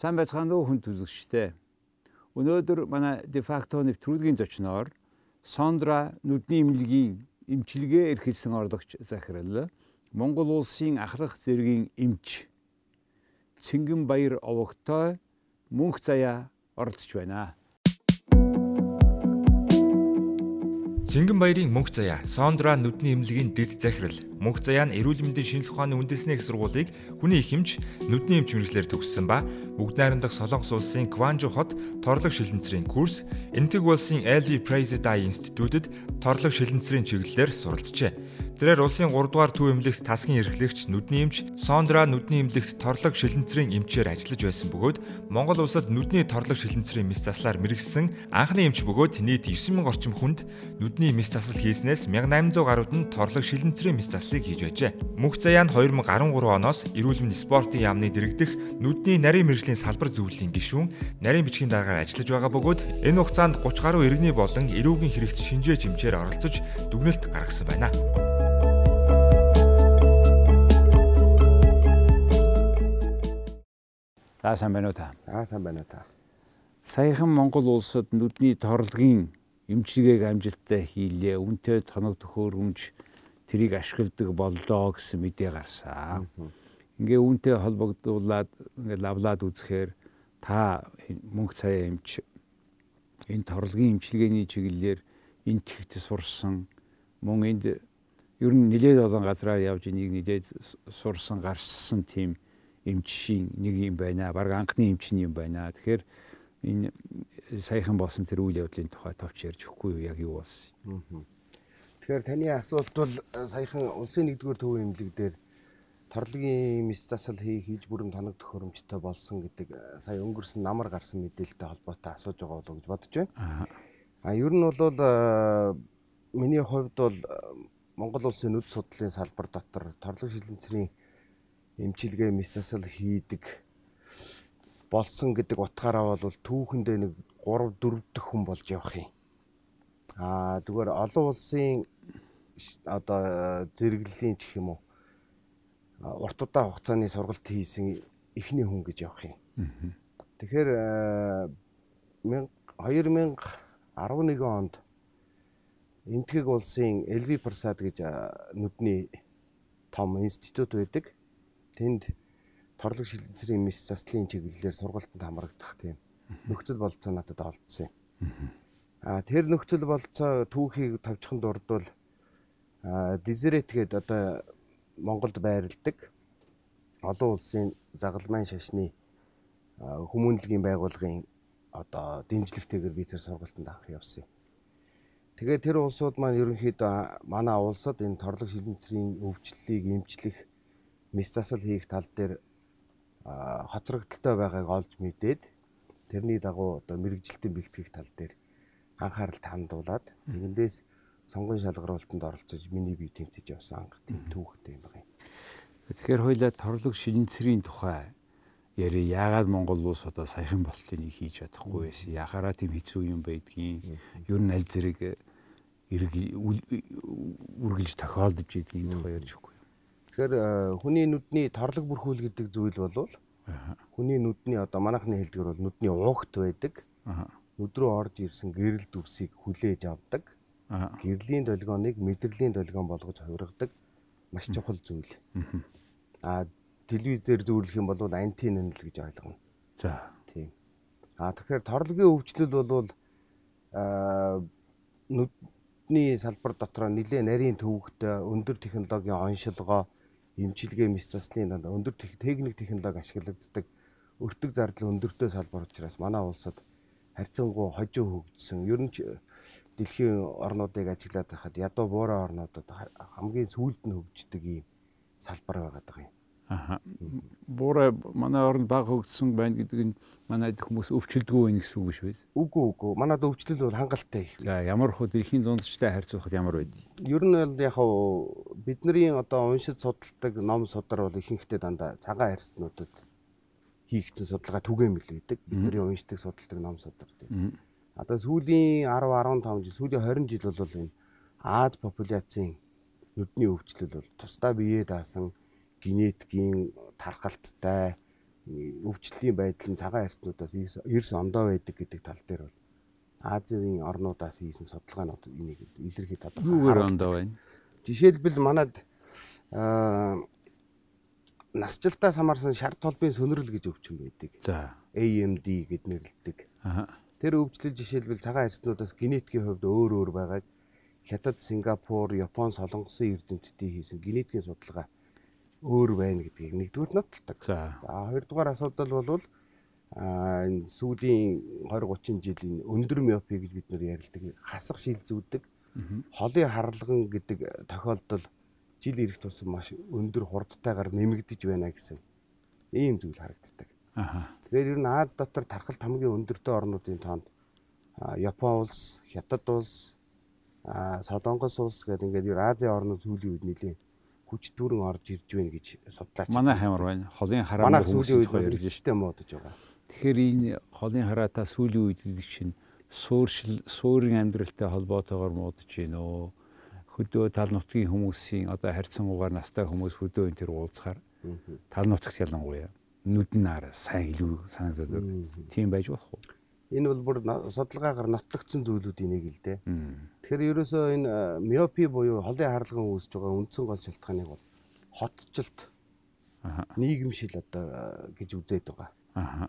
Сайн байцгаана уу хүн үзэгчтэй. Өнөөдөр манай дефакто нэвтрүүлгийн зочноор Сондра нүдний имлэгийн эмчилгээ эрхэлсэн орлогч захирал Монгол улсын ахлах зэргийн эмч Цингэн Баяр овогтой мөнх заяа оролцож байна. Цингэн баярын мөнх заяа Сондра нүдний эмнэлгийн дэд захирал мөнх заяа нь эрүүл мэндийн шинжилгээ ухааны үндэсний их сургуулийг хүний их эмч нүдний эмч мэрэгчлэр төгссөн ба бүгд найрамдах Солонгос улсын Кванжу хот торлог шилэнцрийн курс, Энтэг улсын LV Praised Eye Institute-д торлог шилэнцрийн чиглэлээр суралцжээ. Тэрээр улсын 3 дугаар төв эмнэлэгт тасгийн эрхлэгч нүдний эмч Сондра нүдний эмнэлэгт торлог шилэнцрийн эмчээр ажиллаж байсан бөгөөд Монгол улсад нүдний торлог шилэнцрийн мэс заслаар мэрэгсэн анхны эмч бөгөөд нийт 9000 орчим хүнд нүдний мэс засал хийснээс 1800 гаруйд нь торлог шилэнцрийн мэс заслыг хийж байжээ. Мөнх заяа нь 2013 оноос эрүүл мэндийн спортын яамны дэргэдэх нүдний нарийн мэрэгжлийн салбар зөвлөлийн гишүүн нарийн бичгийн дараагаар ажиллаж байгаа бөгөөд энэ хугацаанд 30 гаруй иргэний болон эрүүгийн хэрэгт шинжээ чимчээр оролцож дүгнэлт гаргасан байна. За сайн байна уу та? За сайн байна уу та? Саяхан Монгол улсад нүдний торлогийн эмчилгээг амжилттай хийлээ. Үнтэй тоног төхөөрөмж тэрийг ашигладаг боллоо гэсэн мэдээ гарсан. Ингээ үүнтэй холбогдуулаад ингээ лавлаад үзэхээр та мөнгө цаяа эмч энэ торлогийн эмчилгээний чиглэлээр энэ тэгт сурсан мөн энд ер нь нилээд олон газраар явж энийг нилээд сурсан гарсан тийм эмчийн нэг юм байна. Бараг анхны эмчний юм байна. Тэгэхээр энэ саяхан болсон тэр үйл явдлын тухай товч ярьж өгөхгүй юу? Яг юу болсон? Тэгэхээр таны асуулт бол э, саяхан улсын нэгдүгээр төвийн эмнэлэг дээр торлогийн мис засал хийх хийж бүрэн тоног төхөөрөмжтэй болсон гэдэг э, сая өнгөрсөн намар гарсан мэдээлэлтэй холбоотой асууж байгаа болов гэж бодож байна. А ер нь бол э, миний хувьд бол Монгол улсын нүд судлалын салбар дотор торлог шилэнцрийн эмчилгээ мис засал хийдэг болсон гэдэг утгаараа бол түүхэндээ нэг 3 4 дэх хүн болж явах юм. Аа зүгээр олон улсын одоо зэрэглэлийн ч юм уу урт удаа хугацааны сургалт хийсэн эхний хүн гэж явах юм. Тэгэхээр 2011 онд Энтгийг улсын Элви Прасад гэж нүдний том институт байдаг. Тэнд торлог шилэнцрийн мис заслын чиглэлээр сургалтанд хамрагдах тийм нөхцөл болцоо надад олдсон юм. Аа тэр нөхцөл болцоо түүхийг тавьчихын дурдвал дизерет гэдэг одоо Монголд байрладаг олон улсын загалмайн шашны хүмүүнлэгийн байгууллагын одоо дэмжлэгтэйгээр би тэр сургалтанд анх явсан юм. Тэгээ тэр улсууд маань ерөнхийдөө манай улсад энэ торлог шилэнцрийн өвчлөлийг эмчлэх мис засал хийх тал дээр хоцрогдолтой байгааг олж мэдээд тэрний дагуу одоо мэрэгжилтийн бэлтгэх тал дээр анхаарал хандуулад тэгэндээс сонгон шалгаруулалтанд оролцож миний бие тэмцэж явсан анх тийм түүхтэй юм байна. Тэгэхээр хоёлаа торлог шилэнцрийн тухай яри яагаад Монгол улс одоо саяхан болтыг хийж чадахгүй байсан. Яхаараа тийм хэцүү юм байдгийн. Ер нь аль зэрэг эрг үргэлж тохиолдож идэгний тухай ярьж өгөхгүй. Тэгэхээр э, хүний нүдний торлог бүрхүүл гэдэг зүйл бол хүний нүдний одоо манайхны хэлдгэр бол нүдний уугт байдаг. Нүд рүү орж ирсэн гэрэл дүрсийг хүлээж авдаг. Гэрлийн долгионыг мэдрэлийн долгион болгож хувиргадаг маш чухал зүйл. Аа телевизээр зөөрлөх юм бол антин нэнэл гэж ойлгоно. За. Тийм. Аа тэгэхээр торлогийн өвчлөл бол аа нүдний салбар дотор нэлээ нарийн төвөгтэй өндөр технологийн оншилгоо эмчилгээ мис засны дандаа өндөр техник технологи ашиглагддаг өртөг зардал өндөртэй салбар учраас манай улсад харьцангуй хожуу хөгжсөн. Ер нь дэлхийн орнуудыг ажиглаад байхад ядуу буурай орнуудад хамгийн сүүлд нь хөгждөг ийм салбар байгаад байгаа юм. Аа. Буурай манай орнд баг хөгжсөн байна гэдэг нь манайд хүмүүс өвчлөлтгүй байх гэсэн үг биш үү? Үгүй үгүй. Манайд өвчлөл бол хангалттай их. Ямар хөө дэлхийн дундчтай харьцуулахад ямар байд? Ер нь бол яг бидний одоо уншиж судалдаг ном судар бол ихэнхдээ дандаа цагаан арьснуудад хийгдсэн судалгаа түгээмэл байдаг. Бидний уншдаг судалдаг ном судар тийм. Одоо сүүлийн 10 15 жил, сүүлийн 20 жил бол энэ Аз популяцийн нүдний өвчлөл бол тусдаа биеэ даасан генетикийн тархалттай өвчлөлийн байдал нь цагаан арцнуудаас эрс ондоо байдаг гэдэг тал дээр бол Азийн орнуудаас хийсэн судалгаанууд энийг илэрхий тодорхой. Юугаар ондоо байна? Жишээлбэл манад аа насжилтаас хамаарсан шар толбын сөнрөл гэж өвчин байдаг. За. AMD гэд нэрлэдэг. Аа. Тэр өвчлөл жишээлбэл цагаан арцнуудаас генетикийн хувьд өөр өөр байгааг Хятад, Сингапур, Япон, Солонгосын эрдэмтдийн хийсэн генетикийн судалгаа өөр байна гэдгийг нэгдүгээр нотолдог. За. Хоёрдугаар асуудал бол а энэ сүүлийн 20 30 жилийн өндөр миопи гэж бид нэр ярилдаг хасах шил зүүдэг холын харлаган гэдэг тохиолдол жил ирэх тусам маш өндөр хурдтайгаар нэмэгдэж байна гэсэн ийм зүйл харагддаг. Тэгэхээр ер нь Аз дотор тархалт хамгийн өндөртэй орнуудын тоонд Япон улс, Хятад улс, Солонгос улс гэдэг ингээд Азийн орнууд сүүлийн үед нэлийн хүч дүүрэн орж ирж байна гэж судлаач. Манай хямар байна. Холын хараа Манай сүүлийн үед ярьж штэ муудаж байгаа. Тэгэхээр энэ холын хараатаа сүүлийн үед гэдэг чинь сууршил суурийн амьдралтай холбоотойгоор муудаж гин өө хөдөө тал нутгийн хүмүүсийн одоо харьцангуйгаар настай хүмүүс хөдөө энэ төр уулзахаар тал нутагт ялангуяа нүдэн нараа сайн илүү санагдаад байна. Тийм байж болох уу? Энэ бол бүр судалгаагаар нотлогдсон зүйлүүдийн нэг л дээ. Тэгэхээр ерөөсөө энэ э, миопи буюу холын харалган үүсэж байгаа үндсэн гол шалтгааныг бол хотчлт нийгэмшил одоо э, гэж үзээд байгаа.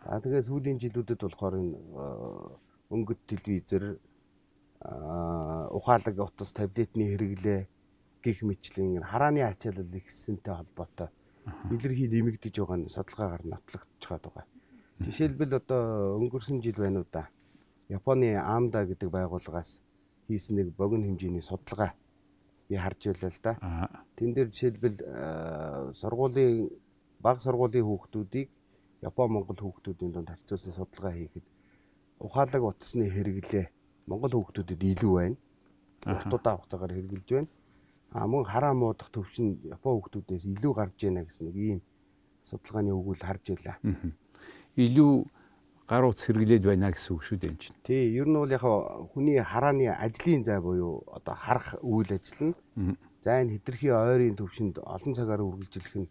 За тэгээ сүүлийн жилүүдэд болохоор энэ э, өнгөт телевизэр аа ухаалаг утас таблетны хэрэглээ гих мэтлэн энэ харааны ачаалал ихсэнтэй холбоотой илэрхий нэмэгдэж байгаа нь судалгаагаар нотлогдчиход байгаа. Жишээлбэл одоо өнгөрсөн жил байна уу да. Японы AMDA гэдэг байгууллагаас хийсэн нэг богино хэмжээний судалгаа би харж байлаа л да. Тэн дээр жишээлбэл сургуулийн баг сургуулийн хүүхдүүдийг Япон Монгол хүүхдүүдийн дунд харьцуулсан судалгаа хийхэд ухаалаг утасны хэрэглээ Монгол хүүхдүүдэд илүү байна. Уртудаа хугацаагаар хэрэгжилж байна. А мөн хараа муудах төвшин Япон хүүхдүүдээс илүү гарч байна гэсэн нэг ийм судалгааны өгүүл харж байлаа. Илүү гар утас хэрэглээд байна гэсэн үг шүү дээ энэ чинь. Тий, ер нь бол яг хүний харааны ажлын зай буюу одоо харах үйл ажил нь за энэ хитрхи ойрын төвшөнд олон цагаар үргэлжлэх нь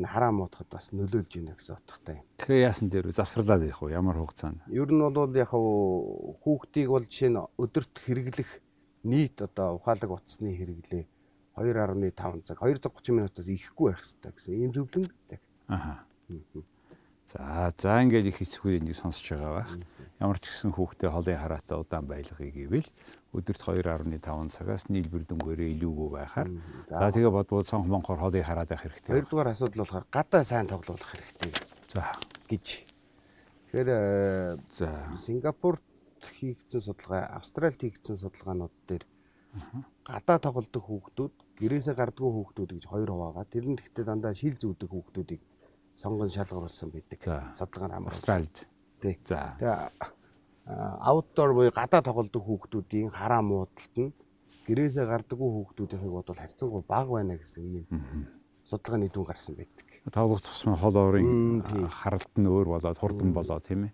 энэ хараа муудахад бас нөлөөлж байна гэсэн утгатай юм. Тэгэхээр яасан дээр завсарлаад явах уу? Ямар хугацаанд? Ер нь бол яг хүүхдийг бол жишээ нь өдөрт хэрэглэх нийт одоо ухаалаг утасны хэрэглээ 2.5 цаг 230 минутаас ихэхгүй байх хэрэгтэй гэсэн ийм зөвлөм байдаг. За за ингээд их хэцүү энийг сонсож байгаа байх. Ямар ч гэсэн хүүхдээ холын хараатай удаан байлгахыг ивэл өдөрт 2.5 цагаас нийлбэр дөнгөөрөө илүүгүй байхаар. За тэгээ бодвол цонх монхоор холын хараад байх хэрэгтэй. Хоёрдугаар асуудал болохоор гадаа сайн тоглох хэрэгтэй За гэж. Тэгэхээр э, за Сингапурт хийгдсэн судалгаа, Австральд хийгдсэн судалгаанууд дээр гадаа тоглодог хүүхдүүд, гэрээсээ гардгүй хүүхдүүд гэж хоёр хуваагаа. Тэр нь гэхдээ дандаа шил зүүдэг хүүхдүүдийг сонгон шалгаруулсан байдаг. Судалгаа нь. Австральд. Тий. За Тэгээ аутдор буюу гадаа тоглодог хүүхдүүдийн хараа муудалт нь гэрээсээ гардаггүй хүүхдүүдийнхийг бодвол харьцангуй бага байна гэсэн ийм судалгааны дүн гарсан байдаг. тоглох тусмаа хол орын харалт нь өөр болоод хурдан болоо тийм ээ.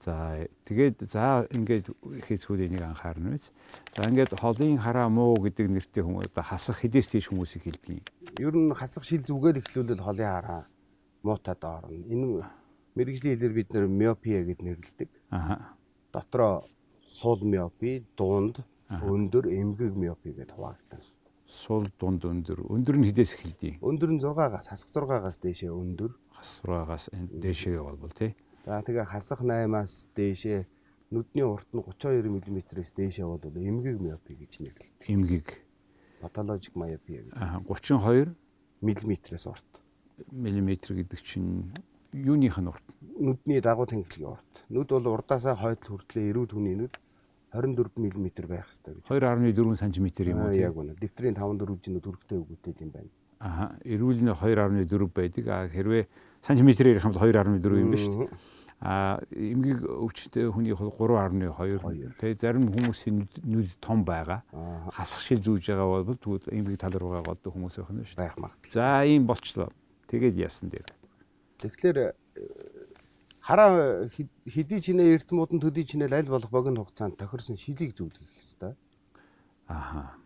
За тэгээд за ингээд хэцүүд энийг анхаарна биз. За ингээд холын хараа муу гэдэг нэртэй хүмүүс одоо хасах хэдээс тийш хүмүүсийг хэлдэг юм. Ер нь хасах шил зүгээр эхлүүлэл холын хараа муутаад орно. Энэ мэрэгжлийн хэлээр бид нэр миопия гэд нэрлэдэг. Аха. Дотроо сул миопи, дунд, өндөр, эмгэг миопи гэдээ хуваагдана. Сул дунд өндөр. Өндөр нь хэдээс эхэлдэг? Өндөр нь 6-аас, хасах 6-аас дээшээ өндөр. Хасраагаас энэ дээшээ болбол тий. За тэгээ хасах 8-аас дээшээ нүдний урт нь 32 мм-ээс дээшээ бол эмгэг миопи гэж нэрлэдэг. Эмгэг. Патологик миопи. Аха 32 мм-ээс урт. Мм гэдэг чинь юуных нь урт? Нүдний дагуу тэнхлэгийн урт. Нүд бол урдаасаа хойдол хүртлээ эрүүл хүний нүд 24 мм байх хэрэгтэй гэж. 2.4 см юм уу Аа, тий? яг үнэ. Дэвтрийн 5-4 жинүүд хүрхтэй өгөөтэй юм байна. Аха. Эрүүл нь 2.4 байдаг. А хэрвээ сантиметрээр ярих юм бол 2.4 юм ба шүү дээ. А эмгэг өвчтэй хүний хувьд 3.2. Тэгээ зарим хүмүүсийн нүд- нүд том байгаа. Аа. Хасах шил зүүж байгаа бол тэгвэл эмгэг тал руу байгаа одоо хүмүүс байх нь шүү. За ийм болчлоо. Тэгээд яасан дээр. Тэгэхээр э, хараа хэдий чинээ эрдмүүд нь төдий чинээ аль болох богино хугацаанд тохирсон шилийг зөвлөх хэрэгтэй. Аха.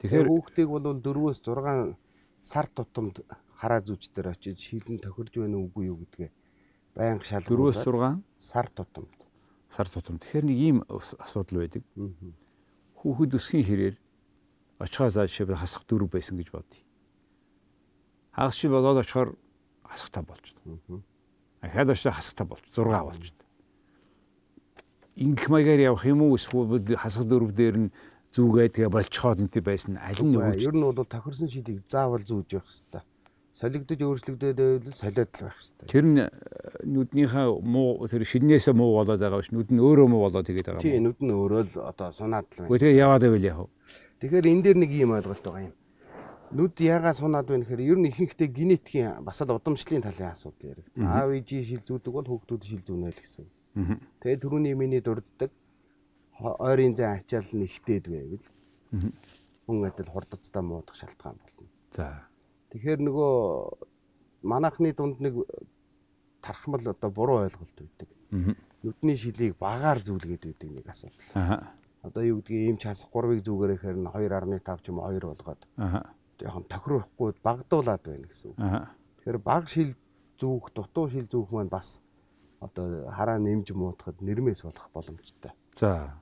Тэгэхээр хүүхдийг бол 4-өөс 6 сар тутамд хараа зүүч дээр очиж шилэн тохирж байна уу үгүй юу гэдгээ Баян 4-өөс шалгуулаад 6 сар тутамд. сар тутам. Тэгэхээр нэг ийм асуудал байдаг. Хүүхэд өсхийн хэрээр очихоо заа жишээ хасах дөрв байсан гэж бодъё. Хагас чи болоод очихоор хасах тав болчихно. Ахаад очиж хасах тав болч 6 болчихно. Ингэх маягаар явах юм уу эсвэл хасах дөрв дээр нь зүгээд тэгээ болчихоод энэ байсан аль нь өгч Ер нь бол тохирсон шилийг заавал зүүж явах хэрэгтэй. Солигдож өөрчлөгдөд байвал солиод л байх хэрэгтэй. тэр нь э, нүднийхээ муу тэр шиннээсээ муу болоод байгаа биш нүд нь өөрөө муу болоод тэгээд байгаа Тий, юм. нүд нь өөрөө л одоо сунаад л байна. Гэхдээ тэгээ яваад байвал яах вэ? Тэгэхээр энэ дээр нэг юм ойлголт байгаа юм. Нүд яагаад сунаад байна гэхээр ер нь ихэнхдээ генетикийн бас л удамшлын талын асуудал яригд. Аав ээжийн шил зүүдэг бол хүүхдүүд шил зүүнэ л гэсэн. үг. Тэгээд түрүүний миний дурддаг ойрын зай ачаал нь ихтэйд байвал хүн адил хурдцтай муудах шалтгаан болно. За. Тэгэхээр нөгөө манайхны дунд нэг тархмал одоо буруу ойлголт үүдэг. Нүдний шилийг багаар зүүлгээд үүдэг нэг асуудал. Одоо юу гэдгийг ийм ч хас 3-ыг зүгээрхээр нь 2.5 ч юм уу 2 болгоод Аха. Жоохон тохирохгүй багдуулаад байна гэсэн үг. Тэгэхээр баг шил зүүх, дутуу шил зүүх маань бас одоо хараа нэмж муудахад нэрмээс болох боломжтой. За.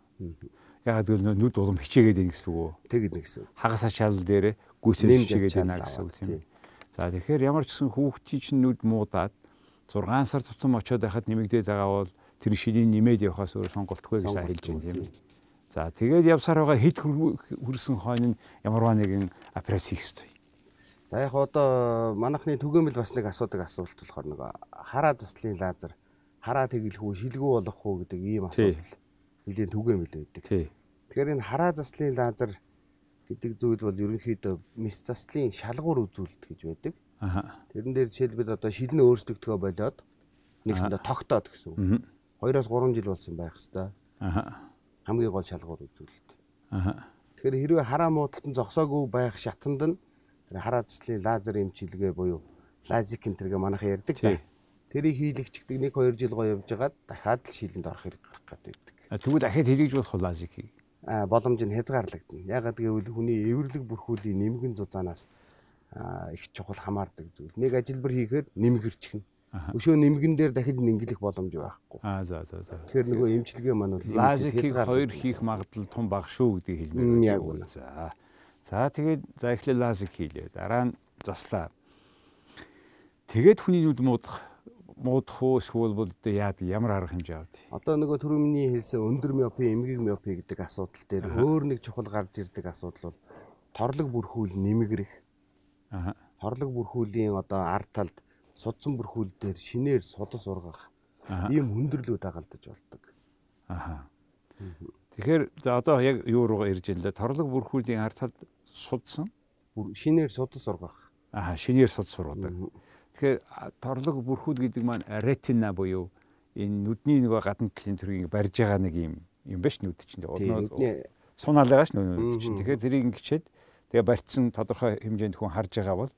Яг л нүд улам хичээгээд ийн гэсэн үг үү? Тэгэд нэг гэсэн. Хагас ачаал дээр гүйцэж Нэмж хичээгээд байна гэсэн үг тийм. тий. За тэгэхээр ямар ч гэсэн хүүхдийн чинь нүд муудаад 6 сар тутам очиод байхад нэмэгдээд байгаа бол тэр шилийн нэмээд явахаас өөр сонголтгүй гэж хэлж байна тийм. тий. За тэгээд явсаар байгаа хэд хүрсэн хойно нь ямарваа нэгэн операц хийх ёстой. За яг одоо манайхны түгээмэл бас нэг асуудаг асуулт болохоор нэг хараа заслын лазер хараа тэглэх үү шилгүү болох уу гэдэг ийм асуудал нэлийн түгээмэл байдаг. Тэгэхээр энэ хараа заслын лазер гэдэг зүйл бол ерөнхийдөө мис заслын шалгуур үзүүлэлт гэж байдаг. Тэрэн дээр жишээлбэл одоо шил нь өөрчлөгдөхөө болоод нэгсэндээ тогтоод гэсэн үг. Мгм. 2-оос 3 жил болсон байх хэвээр хамгийн гол шалгуур үзүүлэлт. Аха. Тэгэхээр хэрвээ хараа муудалтан зогсоогүй байх шатанд нь тэр хараа заслын лазер эмчилгээ буюу лазик энтергээ манайхан ярьдаг та. Тэрийг хийлэгчдэг 1 2 жил гоо явж хагаад дахиад л шилэнд орох хэрэг гарах гэдэг. А, Тэгвэл дахиад хийлгэж болох лазик хий. А боломж нь хязгаарлагдана. Ягаад гэвэл хүний эвэрлэг бүрхүүлийн нэмгэн зузаанаас их чухал хамаардаг зүйл. Нэг ажилбар хийхээр нэмгэрчихнэ. Өшөө нэмгэн дээр дахиж нингэлэх боломж байхгүй. Аа за за за. Тэгэхээр нөгөө эмчилгээ маань бол Лазикийг хоёр хийх магадлал тун бага шүү гэдгийг хэлмээр байна. За. За тэгээд за эхлээ лазик хийлээ. Дараа нь заслаа. Тэгээд хүний нүд муудах муудах уу эсвэл бол одоо яад ямар арга хэмжээ авд. Одоо нөгөө түрүүний хэлсэн өндөр миопи, эмгэг миопи гэдэг асуудал дээр өөр нэг чухал гарч ирдэг асуудал бол торлог бүрхүүл нэмгэрэх. Аа. Торлог бүрхүүлийн одоо ард талд судсан бүрхүүл дээр шинээр судас ургах ийм хүндрэлүүд дагалдаж болдог. Аха. Тэгэхээр за одоо яг юу руугаа ирж байна лээ. Торлог бүрхүүлийн ард талд судсан. Шинээр судас ургах. Аха, шинээр суд сургадаг. Тэгэхээр торлог бүрхүүд гэдэг маань ретина буюу энэ нүдний нөгөө гадна талын төргийг барьж байгаа нэг юм юм биш нүд чинь. Тийм, Одноо нүдний- сунаал байгаа ш нүд чинь. Тэгэхээр тэрийг ингэчээд тэгээ барьцсан тодорхой хэмжээнд хүн харж байгаа бол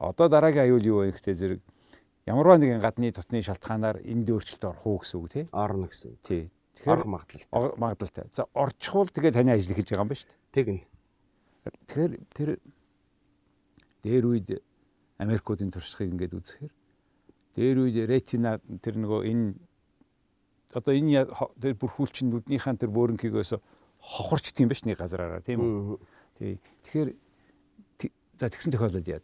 одоо дараагийн аюул юу вэ гэхдээ зэрэг ямарваа нэгэн гадны тутны шалтгаанаар энд өөрчлөлт орох уу гэсэн үг тий. орно гэсэн. Тий. Тэгэхээр Орох магадлал. ор- магадлалтай. За орчихвол тэгээ таны ажил эхэлж байгаа юм ба шүү дээ. Тэгнэ. Тэгэхээр тэр дээр үед Америкуудын туршлагыг ингээд үзэхээр дээр үед ретина тэр нөгөө энэ одоо энэ тэр бүрхүүлчин нүднийхэн тэр бөөрөнхийгөөс хохорчт юм ба ш нэг газараараа тийм үү. Тий. Тэгэхээр за тэгсэн тохиолдолд яа.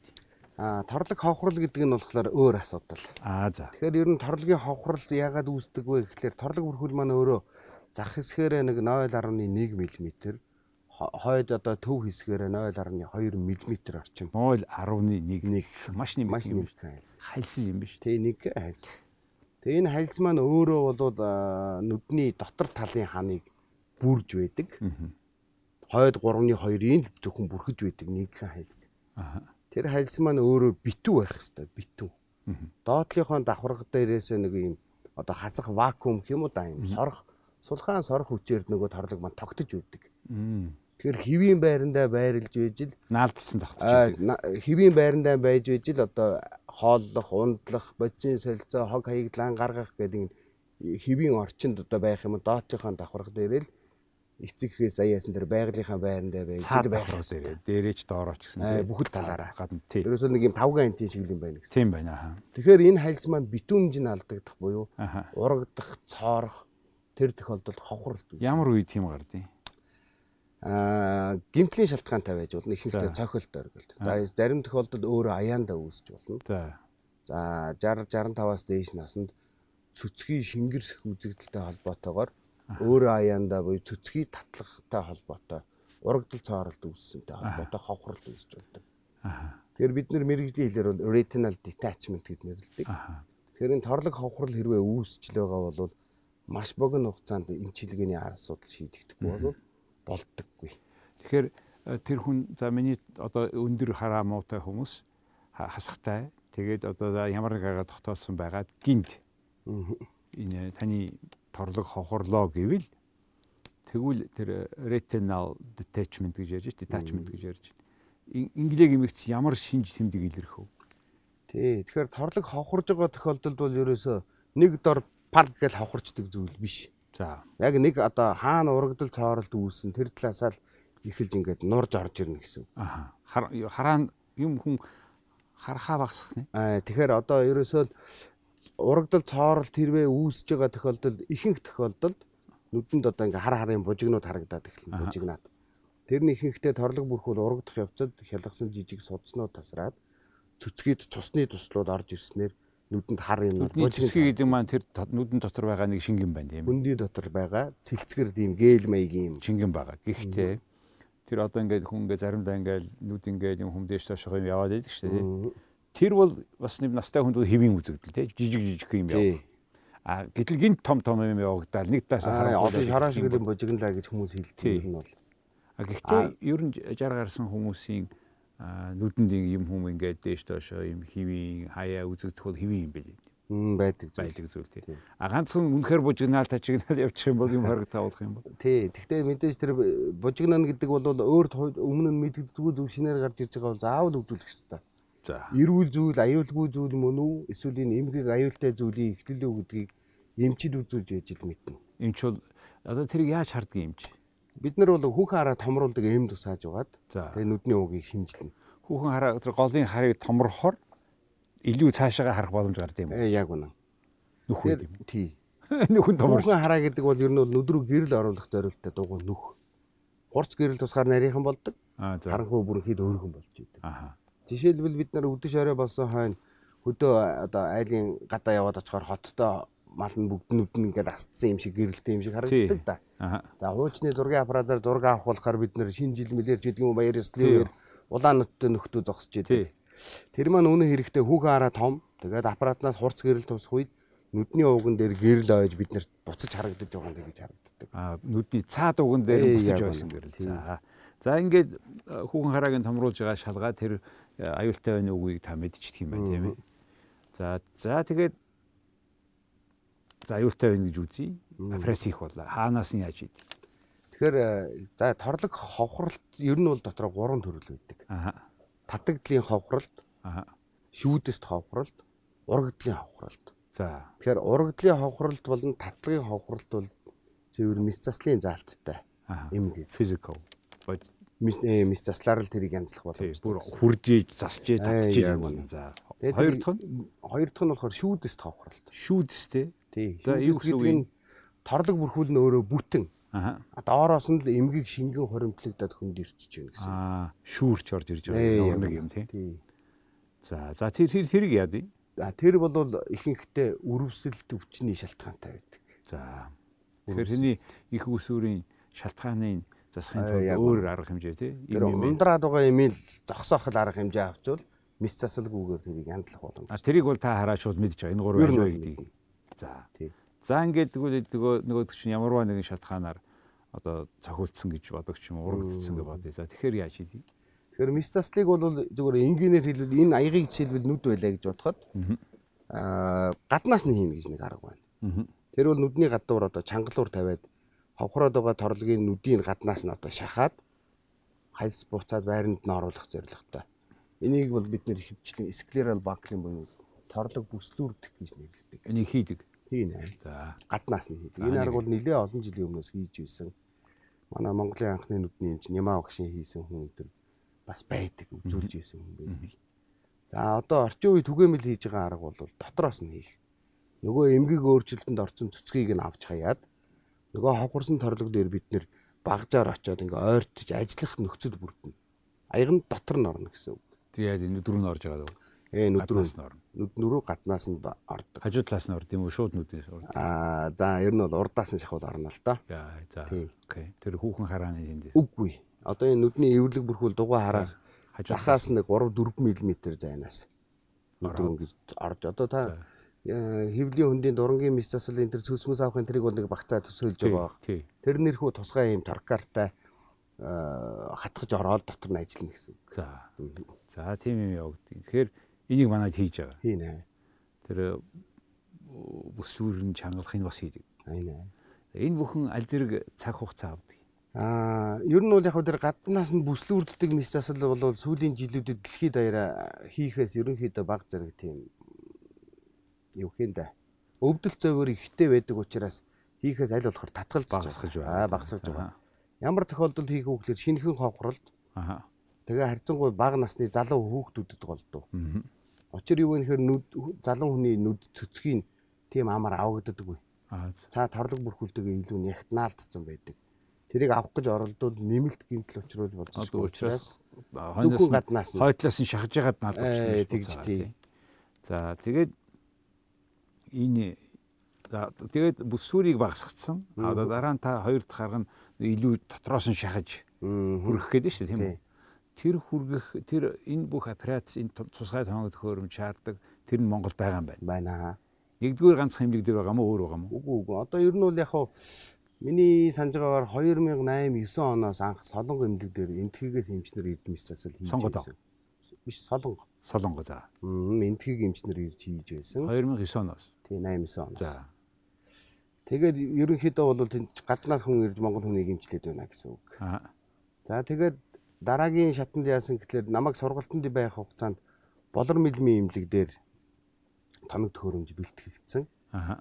Аа торлог ховхрол гэдэг нь болохоор өөр асуудал. Аа за. Тэгэхээр ер нь торлогийн ховхрол яагаад үүсдэг вэ гэхлээр торлог бүрхүүл маань өөрөө зах хэсгээрээ нэг 0.1 мм хойд одоо төв хэсгээрээ 0.2 мм орчим 0.11 нэг маш нэмэг маш юм биш. нэмэг хайлс. Хайлсан юм биш. Тэ нэг хайлс. Тэгээ энэ хайлс маань өөрөө бол нүдний дотор талын ханыг бүрж байдаг. Хойд 3.2-ын л зөвхөн бүрхэж байдаг нэг хайлс. Аа. Тэр хайлс маань өөрөө битүү байх хэвээр битүү. Доотлийнхоо давхарга дээрээс нэг юм одоо хасах вакуум гэх юм уу да юм сорох сулхаан сорох хүчээр нөгөө торлог маань тогтож үүдэг. Тэгэхээр хэвийн байрандаа байрлаж байж л Наалдсан тогтож на- хэвийн байрандаа байж байж л одоо хооллох, ундлах, бодисын солилцоо, хог хаягдлан гаргах гэдэг энэ хэвийн орчинд одоо байх юм доотлийнхоо давхарга дээр л эцэгхээс аяасан дээр байгалийнхаа байран дээр байж цаад байх байх дээр дээрээч доорооч гэсэн тийм бүхэл талаараа. гадна тийм Ерөөсөө нэг юм тавган антин шиг юм байна гэсэн. тийм байна аа Тэгэхээр энэ хайлс маань битүүнж нь алдагдах буюу урагдах, цоорох тэр тохиолдолд хохролт үүснэ. ямар үе тийм гардыг Аа, гимтлийн шалтгаантай байж болно. Ихэнхдээ цохилт оргилт. За зарим тохиолдолд өөрөө аяанда үүсч болно. за За 60 65-аас дээш наснд цөцгийн шингэрсэх үзэгдэлтэй холбоотойгоор өөрөө аяанда буюу цөцгийн татлагтай холбоотой урагдал цооролт үүссэнтэй холбоотой хохролт үүсч болдог. Тэгэхээр бид нэр мэрэгжлийн хэлээр бол retinal detachment гэд нэрлэдэг. Тэгэхээр энэ торлог хохрол хэрвээ үүсч л байгаа бол маш богино хугацаанд эмчилгээний ар асуудал шийдэгдэхгүй бол болдоггүй. Тэгэхээр э, тэр хүн за миний одоо өндөр хараа муутай хүмүүс ха- хасахтай. Тэгээд одоо ямар нэг агаа тогтоолсон байгаад гинт. Энэ таны торлог хохорлоо гэвэл тэгвэл тэр retinal detachment гэж ярьж байна detachment гэж ярьж байна. Ин- Инглиг эмэгц ямар шинж тэмдэг илэрх вэ? Тий. Тэгэхээр торлог хохорж байгаа тохиолдолд бол ерөөсөө нэг дор парк гэж хохорчдөг зүйл биш. За Яг нэг одоо хаана урагдал цооролт үүсэн тэр талаасаа л эхэлж ингээд нурж орж ирнэ гэсэн. Хар- хараа юм хүн харахаа багсах нэ. Аа тэгэхээр одоо ерөөсөө л урагдал цооролт хэрвээ үүсэж байгаа тохиолдолд ихэнх тохиолдолд нүдэнд одоо ингээ хар харын бужигнууд харагдаад эхэлнэ бужигнаад. Тэрний ихэнхдээ торлог бүрхүүл урагдах явцад хялгасан жижиг судснууд тасраад цөцгийд цусны туслууд орж ирснээр нүдэнд хар юм Нүдний цэцгийг гэдэг маань тэр нүдэн дотор байгаа нэг шингэн байна тийм хөндөй дотор байгаа цэлцгэр тийм гээл маягийн юм. шингэн байгаа. Гэхдээ тэр одоо ингээд хүн ингээд заримдаа ингээд нүд ингээд юм хүмдэж тоошоо юм яваад байдаг шүү дээ. Тэр бол бас нэг настай хүнд хэвийн үзэгдэл тийм жижиг жижиг юм Тий. яв. А гэтэл гинт том том юм явагдаад нэг талаас Аа харахгүй одоо байдаг шараа шиг юм бужигнлаа гэж хүмүүс Тий. хэлдэг юм бол. А гэхдээ ер нь 60 гарсан хүмүүсийн нүдэнд юм хүм ингээд дээш доошоо юм хэвийн хаяа үзэгдэх бол хэвийн юм байл. Мм байдаг зүйл. Байлаг зүйл тийм. А ганцхан үнэхээр бужигнаал тачигнаал явчих юм бол юм харагдаа болох юм бол. Тий. Гэхдээ мэдээж тэр бужигнан гэдэг бол өөр өмнө нь мэддэггүй зүйл шинээр гарч ирж байгаа бол заавал үзүүлэх хэрэгтэй. За. Эрүүл зүйл, аюулгүй зүйл мөн үү? Эсвэл энэ эмгэг аюултай зүйлийн ихтэл үү гэдгийг эмчид үзүүлж яж ил мэднэ. Эмч бол одоо тэрийг яаж харддаг юм чи? Бид нар бол хүүхэн хараа томруулдаг эм тусааж угаад тэгээ нүдний угийг шинжилнэ. Хүүхэн хараа тэр голын харыг томрохоор илүү цаашаагаа харах боломж гардаг юм уу? Э яг үнэ. Нүх юм. тий. Нүхэн томрох. Хүүхэн хараа гэдэг бол ер нь бол нүд рүү гэрэл оруулах зорилттой дугуй нүх. Хурц гэрэл тусгаар нарийнхан болдог. Харанхуй бүрэнхийд өөрхөн болж идэг. Аха. Жишээлбэл бид нар өдөш орой болсон хойно хөдөө одоо айлын гадаа яваад очихоор хоттой мал нь бүгд нүд нь ингээд астсан юм шиг гэрэлтэй юм шиг харагддаг да. За хуучны зургийн аппаратаар зураг авах болохоор бид нар шинэ жил мэлэрч гэдэг юм баяр ёслолын үеэр улаан нуттай нөхдөө зогсож идэг. Тэр маань үнэ хэрэгтэй хүүхэн хараа том. Тэгээд аппаратнаас хурц гэрэл тусах үед нүдний ууган дээр гэрэл ойж бид нарт буцаж харагдаж байгаа юм гэж харагддаг. Аа нүдний цаад уган дээр Ээ, буцаж байсан гэрэл. За. За ингээд э, хүүхэн хараагийн томруулж байгаа шалгаа тэр аюултай байна уугийг та мэдчихдэг юм байна тийм ээ. За за тэгээд за аюултай байна гэж үзье. Операц хийх болоо. Хаанаас нь яаж ийд? Тэгэхээр э, за торлог ховхролт ер нь бол дотроо гурван төрөл байдаг. Аха. Татагдлын ховхролт, Аха. шүүдэст ховхролт, урагдлын ховхролт. За. Тэгэхээр урагдлын ховхролт болон татлагын ховхролт бол цэвэр мис заслын заалттай Аха. эмгэг. Physical. Бод Мис э, мис заслаар л тэрийг янзлах боломжтой. бүр Аа, татчихж яг юм байна. За. Хоёр дахь нь хоёр дахь нь болохоор шүүдэст ховхролт. шүүдстэй. Тий. За, юу гэсэн үг юм? нь торлог бүрхүүл нь өөрөө бүтэн. Аха. А доороос нь л эмгэг шингэн хоримтлагдаад хүнд ирчихэж байна гэсэн. Аа, шүүрч орж ирж байгаа нэг юм тий. Тий. За, за тэр тэр тэрийг яа дий? А тэр бол ихэнхдээ үрвсэл төвчний шалтгаантай байдаг. За. Тэгэхээр тэрний их усүрийн шалтгааны засахын тулд өөр арга хэмжээ тий. Им юм. ундраад байгаа эмэйл зогсоохол арга хэмжээ авчвал мис засалгүйгээр тэрийг янзлах боломж. А тэрийг бол та хараа шууд мэдж байгаа. Энэ гурав бол гэдгийг. мэднэ. За. За ингээд тэгвэл нөгөө нөгөө чинь ямарваа нэгэн шалтгаанаар одоо цохиулсан гэж бодогч юм урагдсан гэж бодъё. За тэгэхээр яаж хийдий? Тэгэхээр мис заслыг бол зүгээр энгийнээр хэлбэл энэ аягыг жишээлбэл нүд байлаа гэж бодоход аа гаднаас нь хийнэ гэж нэг арга байна. Тэр бол нүдний гадуур одоо чангалуур тавиад ховхроод байгаа торлогийн нүдийн гаднаас нь одоо шахаад хальс буцаад байранд нь оруулах зорилготой. Энийг бол бид нэр хөвчлэн склерал баклин буюу торлог бүслүүрдэх гэж нэрлэдэг. Энийг хийдэг. Тийм ээ. За. гаднаас нь хийдэг. Энэ арга бол нэлээд олон жилийн өмнөөс хийж байсан. манай Монголын анхны нүдний эмч Нямаа багшийн хийсэн хүн өдр бас байдаг үзүүлж байсан хүн байдаг. За одоо орчин үеийн түгээмэл хийж байгаа арга бол дотроос нь хийх. Нөгөө эмгэг өөрчлөлтөнд орсон цэцгийг нь авч хаяад нөгөө хавхарсан торлог дээр бид нэр багжаар очиод ингээ ойртож ажиллах нөхцөл бүрдэнэ. Аягн дотор нь орно гэсэн үг. Тэгээд энэ дөрөв нь орж байгаа даа. Ээ нүдрүүс нь орно. Нүд нүрүү гаднаас нь ордог. Хажуу талаас нь орд юм уу? Шууд нүднээс орд. Аа за ер нь бол урдаас нь шахууд орно л доо. Яа за. Окей. Тэр хүүхэн харааны тэнд. Үгүй. Одоо энэ нүдний эвэрлэг бүрхүүл дугаа хараас захаас нэг 3 4 мм зайнаас нүдрүүн гэж орж одоо та хөвлийн хөндийн дурангийн мис засал энэ төр цөсмөс авахын тэрийг бол нэг багцаа төсөөлж байгаа. Тэр нэрхүү тусгай юм таркартай хатгаж ороод дотор нь ажиллана гэсэн. За. За тийм юм явагдгийг. Тэгэхээр энийг манайд хийж байгаа. Хийнэ. Тэр бүсүүрэн чангалахыг бас хийдэг. Хийнэ. Энэ бүхэн аль зэрэг цаг хугацаа авдаг. Аа, ер нь бол яг тэр гаднаас нь бүслүүрддэг мис засал бол сүүлийн жилүүдэд дэлхийд даяараа хийхээс ерөнхийдөө баг зэрэг тийм юу хин дэ. Өвдөл зовөр ихтэй байдаг учраас хийхээс аль болохоор татгалзаж багасгаж байна. Аа, багасгаж байгаа. Ямар тохиолдолд хийх вэ гэхээр шинэхэн хохролд. Аха. Тэгээ харьцангуй бага насны залуу хүүхдүүдэд голдуу. Учир юу вэ гэхээр нүд залуу хүний нүд цөцгийн тийм амар авагддаггүй. Аа. Цаа торлог бүрхүүлтэйгээ илүү нягтнаалдсан байдаг. Тэрийг авах гэж оролдоод нэмэлт гэмтэл учруулж болчихсон учраас хойноос гаднаас нь хойтлоос нь шахаж ягаад наалдаж тэгж тий. За тэгээд энэ тэгээд бүсүүрийг багасгацсан. Одоо дараа нь та хоёр дахь арга нь илүү дотроос нь шахаж хүрэх гээд шүү дээ тийм үү? Тэр хүргэх тэр энэ бүх операц энэ тусгай тооног төхөөрөмж шаарддаг тэр нь Монгол байгаа юм байна. Байна. Нэгдүгээр ганц хэмжиг дээр байгаа мó өөр байгаа мó? Үгүй үгүй. Одоо ер нь бол яг Миний санаж байгаагаар 2008 9 оноос анх солонго эмнэлэг дээр энтхийгээс эмчнэр эдмис засал хийж байсан. Биш солонго. Солонго за. Мм энтхийг эмчнэр ирж хийж байсан. 2009 оноос. Тий 8 9 оноос. За. Тэгээд ерөнхийдөө бол тэнд гаднаас хүн ирж Монгол хүнийг эмчлээд байна гэсэн үг. Аа. За тэгээд дараагийн шатанд яасан гэхэлэр намайг сургалтанд байх хугацаанд болор мэлмийн эмнэлэг дээр тоног төхөөрөмж бэлтгэгдсэн. Аа.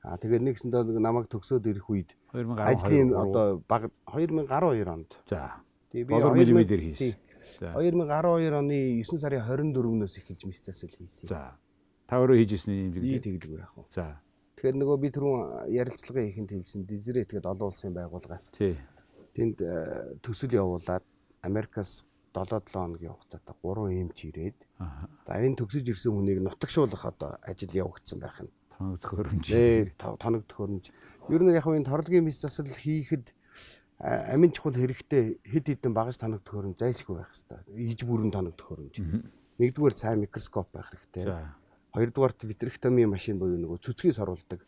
Аа тэгээд нэгсэндээ намайг төгсөөд ирэх үед ажлын одоо баг 2012 онд. За. Тэгээ би болор мэлмийн дээр хийсэн. 2012 оны 9 сарын 24-нөөс эхэлж мис засал хийсэн. За. Та өөрөө хийжсэн юм би тэгэлгүй яах вэ? За. Тэгэхээр нөгөө би түрүүн ярилцлагын ихэнд хэлсэн Дизрэ тэгээд олон улсын байгууллагаас тий. Тэнд төсөл явуулаад Америкаас 7-7 хоногийн хугацаатай 3 эмч ирээд за энэ төгсөж ирсэн хүнийг нутагшуулах одоо ажил явагдсан байх нь тоног төхөөрөмж. Ээ тоног төхөөрөмж. Ер нь яг энэ торлогийн мис засал хийхэд амин чухал хэрэгтэй хэд хэдэн багаж тоног төхөөрөмж зайлшгүй байх хэрэгтэй. Иж бүрэн тоног төхөөрөмж. Нэгдүгээр сайн микроскоп байх хэрэгтэй. Хоёрдугаарт витректоми машин буюу нөгөө цөцгийг сорулдаг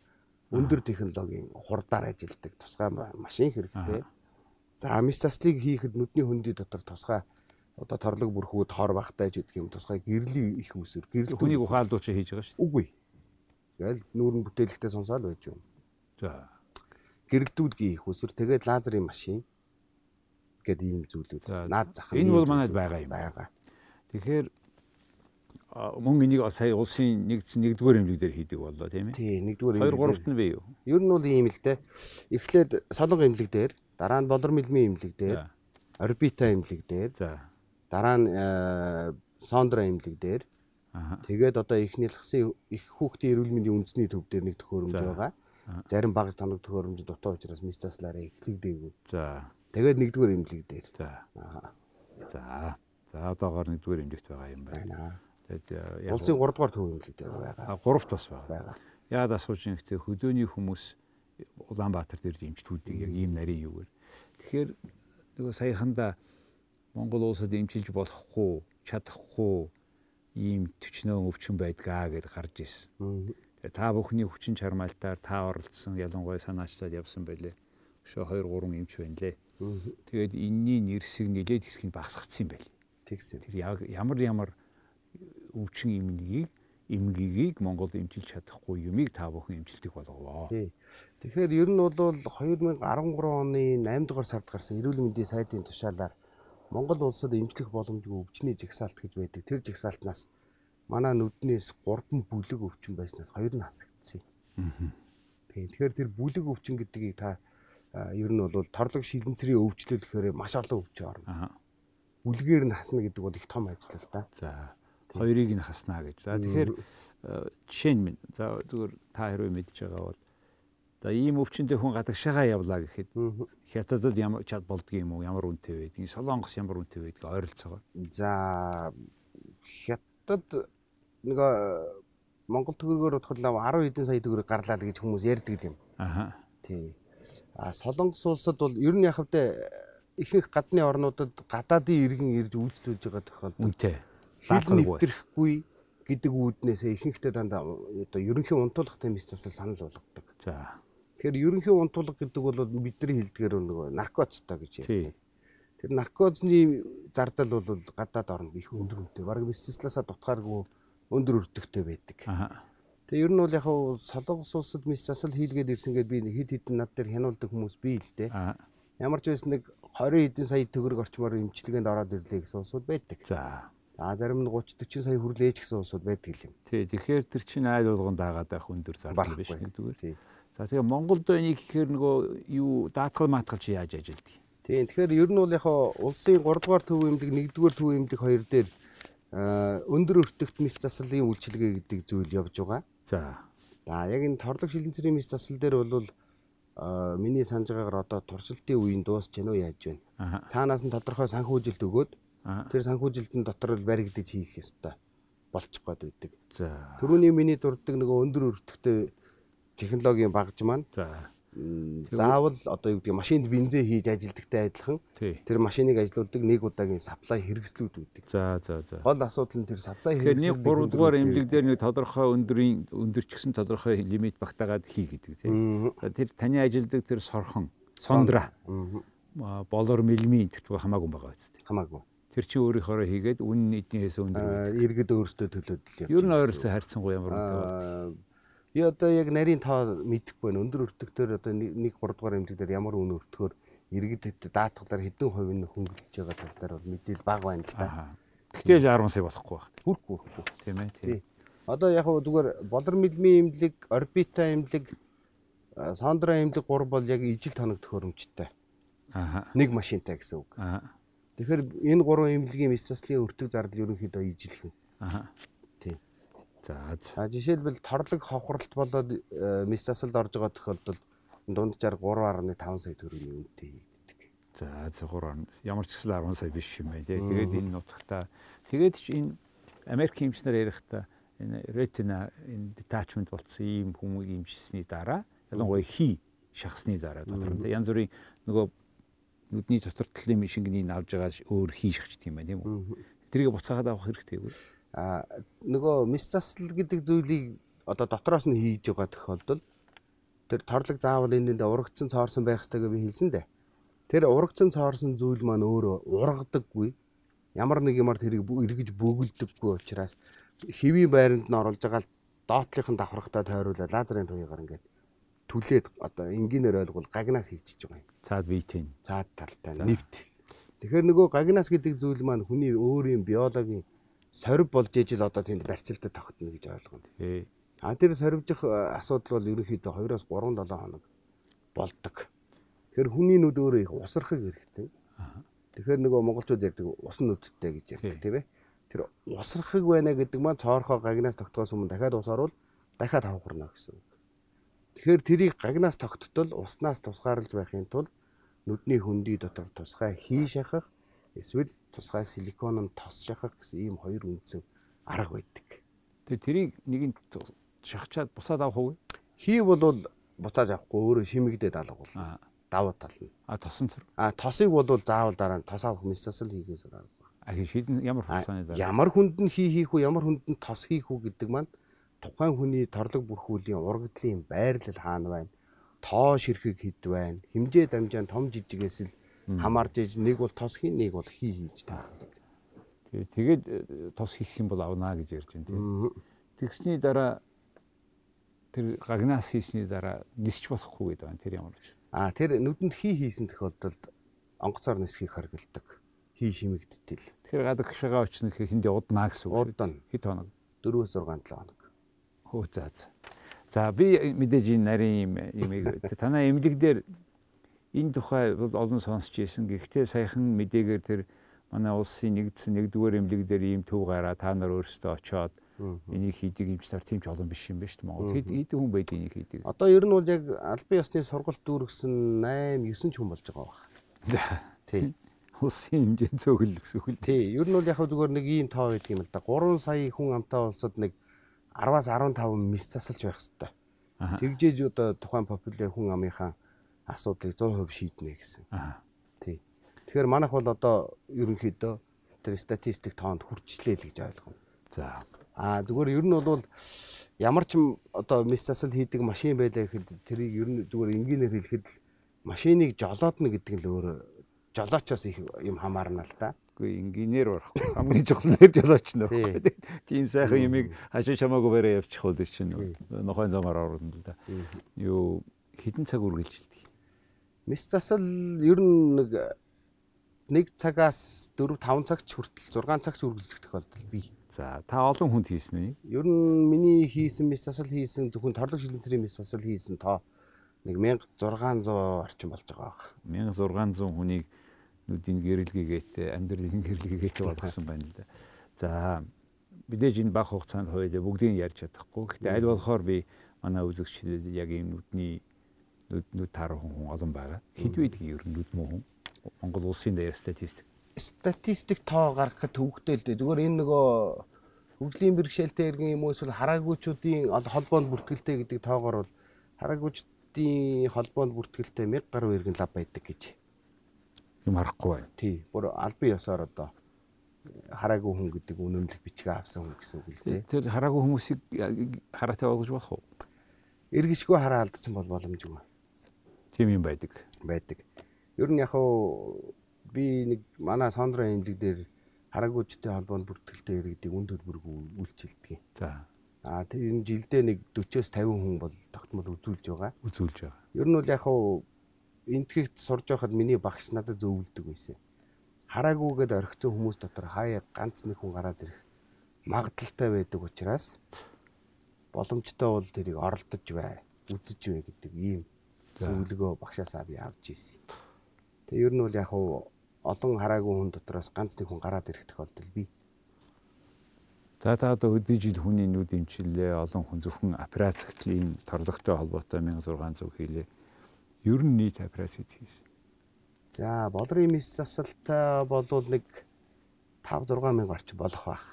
өндөр технологийн хурдаар ажилдаг тусгай машин хэрэгтэй. За мис заслыг хийхэд нүдний хөндөй дотор тусгай одоо торлог бүрхүүд хор багтайж гэдэг юм тусгай гэрлийн их үсэр гэрэл хүнийг ухаалдууч хийж байгаа шүү. Үгүй. Тэгэл нүүрэн бүтээлэгтээ сонсоол байж юм. За. Гэрэлтүүлгийн их үсэр тэгээд лазерын машин гэдэг ийм зүйлүүд наад зах. Энэ бол манайд байгаа юм. Байгаа. Тэгэхээр мөн энийг сая улсын нэгдсэн нэгдүгээр эмнэлэг дээр хийдэг боллоо тийм ээ. Тий, нэгдүгээр эмнэлэг. Хоёр гуравт нь бий юу? Ер нь бол ийм л дээ. Эхлээд солонго эмнэлэг дээр, дараа нь болор мэлмийн эмнэлэг дээр, орбита эмнэлэг дээр, за дараа нь сондра эмнэлэг дээр. Тэгээд одоо ихний лхсын их хүүхдийн эрүүл мэндийн үндэсний төв дээр нэг төхөөрөмж байгаа. Зарим багц тоног төхөөрөмж дутаа учраас мис заслаараа эхлэгдээгүй. За. Тэгээд нэгдүгээр эмнэлэг дээр. За. За. За одоогоор нэгдүгээр эмнэлэгт байгаа юм байна. Тэгээд улсын 3 дугаар төв эмнэлэг дээр байгаа. 3-т бас байгаа. Яад асууж гэхдээ хөдөөний хүмүүс Улаанбаатар дээр эмчтүүдийг яг ийм нарийн юугаар. Тэгэхээр нөгөө саяханда Монгол улсад эмчилж болохгүй, чадахгүй ийм төчнөө өвчин байдгаа гэд гарч ирсэн. Та бүхний хүчин чармаалтаар та оролцсон ялангуяа санаачлаад явсан байлээ. Өшөө 2 3 эмч байна лээ. Тэгээд энэний нэрсэг нилээд хэсгийг багсгацсан юм байл. Тэгсэн. Тэр ямар ямар өвчин эмнэгийг эмгэгийг Монгол эмчилж чадахгүй юмыг та бүхэн эмчилдэг болгоо. Тэгэхээр ер нь бол 2013 оны 8 дугаар сард гарсан эрүүл мэндийн сайдын тушаалаар Монгол улсад эмчлэх боломжгүй өвчний жигсаалт гэж байдаг. Тэр жигсаалтнаас манай нүднээс 3 бүлэг өвчин байснаас 2 нь хасагдсан. Тэгэхээр тэр бүлэг өвчин гэдгийг та ер нь бол торлог шилэнцрийн өвчлөлөхээр маш олон өвч орно. Аа. Үлгээр нь хасна гэдэг бол их том ажил л да. За хоёрыг нь хаснаа гэж. За тэгэхээр э, жишээ нь минь за зүгээр та хэрвээ мэдж байгаа бол за ийм өвчнөд хүн гадагшаага явлаа гэхэд хятадд ямар чад болдго юм уу? Ямар үнэтэй байдгийг, Солонгос ямар үнэтэй байдгийг ойролцоогоо. За хятад нэг Монгол төгрөгөөр бодоход 10 хэдэн сая төгрөг гарлаа гэж хүмүүс ярьдаг юм. Аа. Тий. А Солонгос улсад бол ер нь яг хэвдээ ихэнх гадны орнуудад гадаадын иргэн ирж үйлчлүүлж байгаа тохиолдолд Үнэтэй. Хил Даатгалгүй. нэвтрэхгүй гэдэг үүднээсээ ихэнхдээ дандаа одоо ерөнхий унтуулгатай мэс засал санал болгодог. За. Тэгэхээр ерөнхий унтуулга гэдэг бол бидний хэлдгээр нөгөө наркоцтой гэж ярьдаг. Тэр наркозны зардал бол гадаад орнд их өндөр үнэтэй. Бараг биссласаа дутгааргүй өндөр өртөгтэй байдаг. Аа. Тэгээ ер нь бол яг хав солонгос улсад мис засал хийлгээд ирсэн гээд би хэд хэдэн над дээр хянуулдаг хүмүүс бий л дээ. Ямар ч байсан нэг 20 хэдэн сая төгрөг орчмоор эмчилгээнд ороод ирлээ гэсэн улсууд байдаг. За. За зарим нь 30 40 сая хүрлээж гэсэн улсууд байдаг юм. Тий. Тэгэхээр тэр чинь айл болгон дагаад байх өндөр зардал биш нэгдүгээр. Тий. За тэгээ Монголд байныг гэхээр нөгөө юу даатгал маатгал чи яаж ажилдгийг? Тийм. Тэгэхээр ер нь бол яг улсын 3 дугаар төв эмнэлэг, 1 дугаар төв эмнэлэг хоёр дээр өндөр өртөгт мис заслын үйлчилгээ гэдэг зүйл явж байгаа. За. За яг энэ торлог шилэнцрийн мис засал дээр бол миний санаж байгаагаар одоо туршилтын үеийн дуусч гэнэ үү яаж? Аа. Цаанаас нь тодорхой санхүүжилт өгөөд. Тэр санхүүжилтийн дотор л баригдаж хийх ёстой болчих гээд байдаг. За. Төрөний миний дурддаг нөгөө өндөр өртөгтэй технологийн багж маань За. заавал одоо юу гэдэг машинд бензин хийж ажилдагтай адилхан тэр машиныг ажилуулдаг нэг удаагийн саплай хэрэгслүүд үүдэг. За за за. Гол асуудал нь тэр саплай Тэгэхээр нэг 3 дугаар эмнэлэг дээр нэг тодорхой өндрийн өндөрчгсөн тодорхой лимит багтаагаад хий гэдэг тийм. Тэр таны ажилдаг тэр сорхон, сондра, болор мэлмийн тэгтгүй хамаагүй байгаа үстэй. хамаагүй. Тэр чи өөрийнхөө хийгээд үнэн эднээс өндөр байдаг. Иргэд өөрсдөө төлөөдөл явж Ер нь ойролцоо харьцангуй ямар үнэтэй бол. Би одоо яг нарийн тоо мэдэхгүй байна. Өндөр өртөгтөр одоо нэг 3 дугаар эмнэлэг дээр ямар үнэ өртгөөр иргэд даатгалаар хэдэн хувь нь хөнгөлж байгаа талаар бол мэдээлэл бага байна л да. Аа. Тэгэл 10 сая болохгүй байх. Хүрхгүй хүрхгүй. Тийм ээ. Тий. Тийм. Одоо яг хөө зүгээр болор мэлмийн эмнэлэг, орбита эмнэлэг, сондра эмнэлэг гур бол яг ижил тоног төхөөрөмжтэй. Аа. Нэг машинтай гэсэн үг. Аа. Тэгэхээр энэ гурван эмнэлгийн мэс заслын өртөг зардал ерөнхийдөө ижилхэн. Аа. Тий. За. за. Жишээлбэл торлог хохролт болоод э, мэс засалд орж байгаа тохиолдолд дунджаар 3.5 сая төгрөгийн үнэтэй хийгддэг. За зөвхөн ямар ч гэсэн 10 сая биш юм байна тий. Тэгээд энэ нутагта тэгээд ч энэ Америк эмчнэр ярихдаа энэ ретина энэ detachment болцсон ийм хүмүүс эмчсэний дараа ялангуяа хий шахсны дараа дотор нь янз бүрийн нөгөө нүдний дотор талын шингэнийг авж байгаа өөр хий шахчт юм байна тийм үү. Тэрийг буцаагаад авах хэрэгтэйгүй. А нөгөө мэс засал гэдэг зүйлийг одоо дотроос нь хийж байгаа тохиолдолд тэр торлог заавал энэнд урагцсан цоорсон байх ёстой гэж би хэлсэн дээ. Тэр урагцсан цоорсон зүйл маань өөрөө ургадаггүй. Ямар нэг юмар тэрийг эргэж бөглөдөггүй учраас хэвийн байранд нь оруулж байгаа доотлынх нь давхрахтаа тойруулаад лазерын туяагаар ингээд түлээд одоо энгийнээр ойлгол гагнаас хийчихэж байгаа юм. Цаад биетийн. цаад талтай нэвт. Тэгэхээр нөгөө гагнас гэдэг зүйл маань хүний өөрийн биологийн сорив болж ижил одоо тэнд барьцилтад тогтно гэж ойлгоно. Тий. А тэр сорвжих э, асуудал бол ерөнхийдөө 2-оос 3-7 хоног болдог. Тэгэхээр хүний нүд өөрөө их усрахыг хэрэгтэй. Тэгэхээр нөгөө монголчууд ярьдаг ус нүдтэй гэж ярьдаг тийм ээ. Тэр усрахыг байна гэдэг маань цоорхоо гагнаас тогтгоос өмнө дахиад ус орвол дахиад хавгарна гэсэн үг. Тэгэхээр тэрийг гагнаас тогттол уснаас тусгаарлаж байхын тулд нүдний хөндөй дотор тусгай хий шахах эсвэл тусгай силикон нь тос шахах гэсэн ийм хоёр үндсэн арга байдаг. Тэгээ тэрийг нэгэн шахчаад бусаад авах уу? Хий бол буцааж авахгүй өөрөө шимэгдээд алга. Аа. Давуу тал нь. А тосонцор. А тосыг бол заавал дараа нь тос авах мессасл хийхээс арга. А шийдэн ямар хугацааны дараа? Ямар хүнд нь хий хийх үү, ямар хүнд нь тос хийх үү гэдэг маань тухайн хүний торлог бүрхүүлийн урагдлын байрлал хаана байна? Тоо ширхэг хэд байна? Химжээ дамжаан том жижигээс л хамаарж иж нэг бол тос хийн, нэг бол хий хийж таардаг. Тэгээ тэгээд э, тос хийх юм бол авнаа гэж ярьж байна тийм. Тэгсний дараа тэр гагнаас хийсний дараа нисч болохгүй гэдэг байна. Тэр ямар ч. А тэр нүдэнд хий хийсэн тохиолдолд онгоцоор нисхийг харгалдаг. Хий шимэгдтэл Тэгэхээр гадаг шагаа очно гэхэд хиндэ уднаа гэсэн үг. Удана. Хэд хоног. 4-6 7 хоног. Хөө за за. За би мэдээж энэ нарийн юм юмыг танаа эмнэлэг дээр энэ тухай бол олон сонсч ирсэн. Гэхдээ саяхан мэдээгээр тэр манай улсын нэгдсэн нэгдүгээр эмнэлэг дээр ийм төв гараа та нар өөрсдөө очоод энийг хийдэг юм чи нар тийм ч олон биш юм байна шүү дээ. Монгол хэд хэдэн хүн байд энийг хийдэг. Одоо ер нь бол яг албан ёсны сургалт дүүргэсэн 8 9 ч хүн болж байгаа байна. Тий. Улсын хэмжээнд цөөхөл гэсэн үг л. Тий. Ер нь бол яг зүгээр нэг ийм тоо байдаг юм л да. 3 сая хүн амтай улсад нэг 10-аас 15 мис засалж байх хэвээр. Тэгжээж одоо тухайн популяр хүн амынхаа асуудлыг 100% шийднэ гэсэн. Тий. Тэгэхээр манайх бол одоо ерөнхийдөө тэр статистик тоонд хүрчлээ л гэж ойлгоно. За. Аа зүгээр ер нь бол ямар ч одоо мис засал хийдэг машин байлаа гэхэд тэрийг ер нь зүгээр энгийнээр хэлэхэд л машиныг жолоодно гэдэг нь л өөр жолоочоос их юм хамаарна л да. Үгүй инженеэр барахгүй хамгийн чухал нэр жолооч нөө. Тийм сайхан юмыг хашаа чамаагүй барай явчих уу чинь нохойн замаар орно л да. Юу хідэн цаг үргэлжилдэг. Мис засал ер нь нэг нэг цагаас 4 5 цагч хүртэл 6 цагч үргэлжлэх тохиолдол бий. За та олон хүнд хийсэн үү? Ер нь миний хийсэн мис засал хийсэн зөвхөн торлог шилэнцэрийн мис засал хийсэн тоо нэг 1600 орчим болж байгаа баг. 1600 хүнийг нүдийн гэрэлгээгээд амьдралын гэрэлгээгээд болгосон байна л да. За мэдээж энэ баг хугацаанд хоёул бүгдийг ярьж чадахгүй. Гэхдээ аль болохоор би манай үзэгчдэд яг ийм нүдний нүд нүд таарах хүн олон байгаа. Хэдвэдгийн ер нь нүд мөн хүн Монгол улсын даяар статистик статистик тоо гаргахад төвөгтэй л дээ. Зүгээр энэ нөгөө хөгжлийн бэрхшээлтэй иргэн юм уу эсвэл хараагуучуудын холбоонд бүртгэлтэй гэдэг тоогоор бол хараагуучдын холбоонд бүртгэлтэй 1000 гаруй иргэн лав байдаг гэж юм харахгүй байна. Тий. Бүр албан ёсоор одоо хараагүй хүн гэдэг үнэмлэх бичгээ авсан хүн гэсэн үг л дээ. Тэр хараагүй хүмүүсийг хараатай болгож болох уу? Иргэшгүй хараа алдсан бол боломжгүй. Тийм юм байдаг. Байдаг. Ер нь яг хуу би нэг манай Сондро имлэг дээр хараагуучтай холбоонд бүртгэлтэй иргэдийг үн төлбөрг үйлчилдэг. За. Аа тэр энэ жилдээ нэг 40-оос 50 хүн бол тогтмол үзүүлж байгаа. Үзүүлж байгаа. Ер нь бол яг хуу энтгэгт сурж байхад миний багш надад зөвлөдөг байсан. Хараагүйгээд орхицсон хүмүүс дотор хаяа ганц нэг хүн гараад ирэх магадaltaй байдаг учраас боломжтой бол тэрийг оролдож бай, үзэж бай гэдэг ийм зөвлөгөө багшаасаа би авч ирсэн. Тэгээ ер нь бол яг хуу олон хараагүй хүн дотроос ганц нэг хүн гараад ирэх тохиолдол бий. За та одоо өдөө жил хүний нүд имчиллээ олон хүн зөвхөн операцийн торлогтой холбоотой 1600 хийлээ. Ер нь нийт операц хийсэн. За болрын мис засалтай болвол нэг 5 6 мянга орчим болох байх.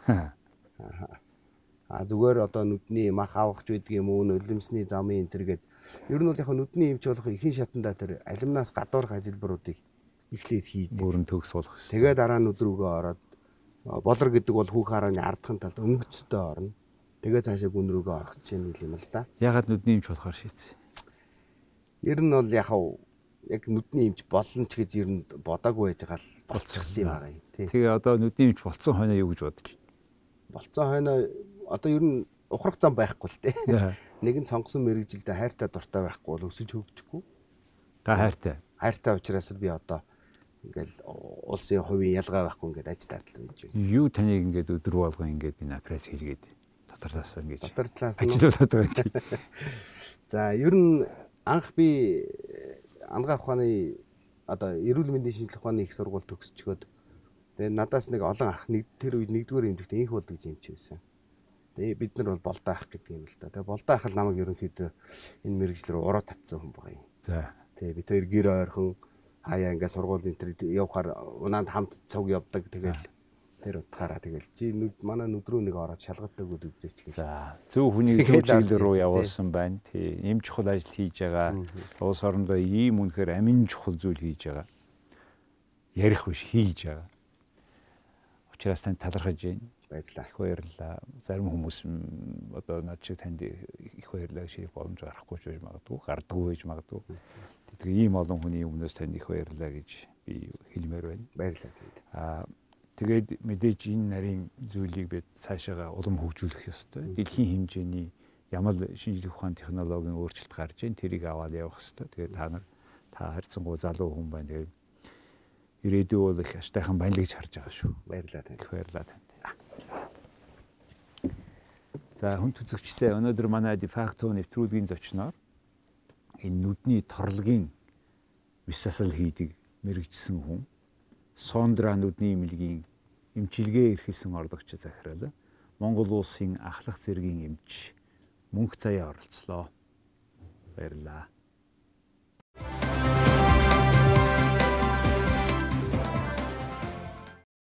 Аа зүгээр одоо нүдний мах авахч байдаг юм уу нулимсны замын энэ төр гээд ер нь бол яг нүдний эмч болох ихэнх шатанда тэр алимнаас гадуурх ажилбаруудыг эхлээд хийдэг. Бүрэн төгс болох шээ. Тэгээ дараа нь өдрөөгөө ороод болор гэдэг бол хүүхэн харааны ардхан талд өнгөцтэй орно. Тэгээ цаашаа гүн рүүгээ орох гэж юм л да. Ягаад нүдний эмч болохоор шийдсэн? Ер нь бол яг яг нүдний эмч болно ч гэж ер нь бодаагүй байж байгаа л болчихсон юм аа. Тэгээ одоо нүдний эмч болцсон хойно юу гэж бодож? Болцсон хойно одоо ер нь ухрах зам байхгүй л дээ. Нэгэн сонгосон мэрэгжилдээ хайртай дуртай байхгүй бол өсөж хөгжихгүй. Та хайртай. Хайртай учраас би одоо ингээл улсын хувийн ялгаа байхгүй ингээд аж дадал байж байна. Юу таныг ингээд өдөр болго ингээд энэ операц хийлгээд дотор талаас ингээд дотор талаас ажиллаад байгаа юм. За ер нь анх би ангаа ухааны одоо эрүүл мэндийн шинжилгээ ухааны их сургууль төгсчгөөд тэгээ надаас нэг олон ах нэг тэр үед нэгдүгээр эмнэлэгт инх болдог гэж юмч байсан. Тэгээ бид нар бол болдоо ах гэдэг юм л да. Тэгээ болдоо ах л намайг ерөнхийдөө энэ мэрэгчлэр ураа татсан хүн байгаа юм. За. Тэгээ бид хоёр гэр ойрхон хаяа ингээд сургуулийн тэр явахаар унаанд хамт цуг явдаг тэгэл тэр утгаараа тэгэл чи нүд манай нүд рүү нэг ороод шалгалттай өгöd үзээч гэж. За зөв хүний зөв чиглэл рүү явуулсан байна. Тий. Им чухал ажил хийж байгаа. Улс орондоо ийм үнэхээр амин чухал зүйл хийж байгаа. Ярих биш хийж байгаа. Учираас тань талархаж байна. Баярлалаа. Их баярлалаа. Зарим хүмүүс одоо над шиг танд их баярлалаа гэж боломж гарахгүй ч байж магадгүй, гардггүй байж магадгүй. Тэгээ ийм олон хүний өмнөөс танд их баярлалаа гэж би хэлмээр байна. Баярлалаа. Аа тэгээд мэдээж энэ нарийн зүйлийг бид цаашаага улам хөгжүүлэх ёстой. Дэлхийн хэмжээний ямар шинжлэх ухааны технологийн өөрчлөлт гарч ийн тэрийг аваад явах ёстой. Тэгээд та нар та харьцангуй залуу хүн байна. Тэгээд ирээдүй бол их аштайхан байна л гэж харж байгаа шүү. Баярлалаа танд. Их баярлалаа танд. За хүн түзэгчтэй өнөөдөр манай дефакто нэвтрүүлгийн зочноор энэ нүдний торлогийн мис засал хийдэг мэрэгжсэн хүн Сондра нүдний имлэгийн эмчилгээ эрхэлсэн ордогч Захирал Монгол улсын ахлах зэргийн эмч мөнх цаяа оролцлоо. Баярлалаа.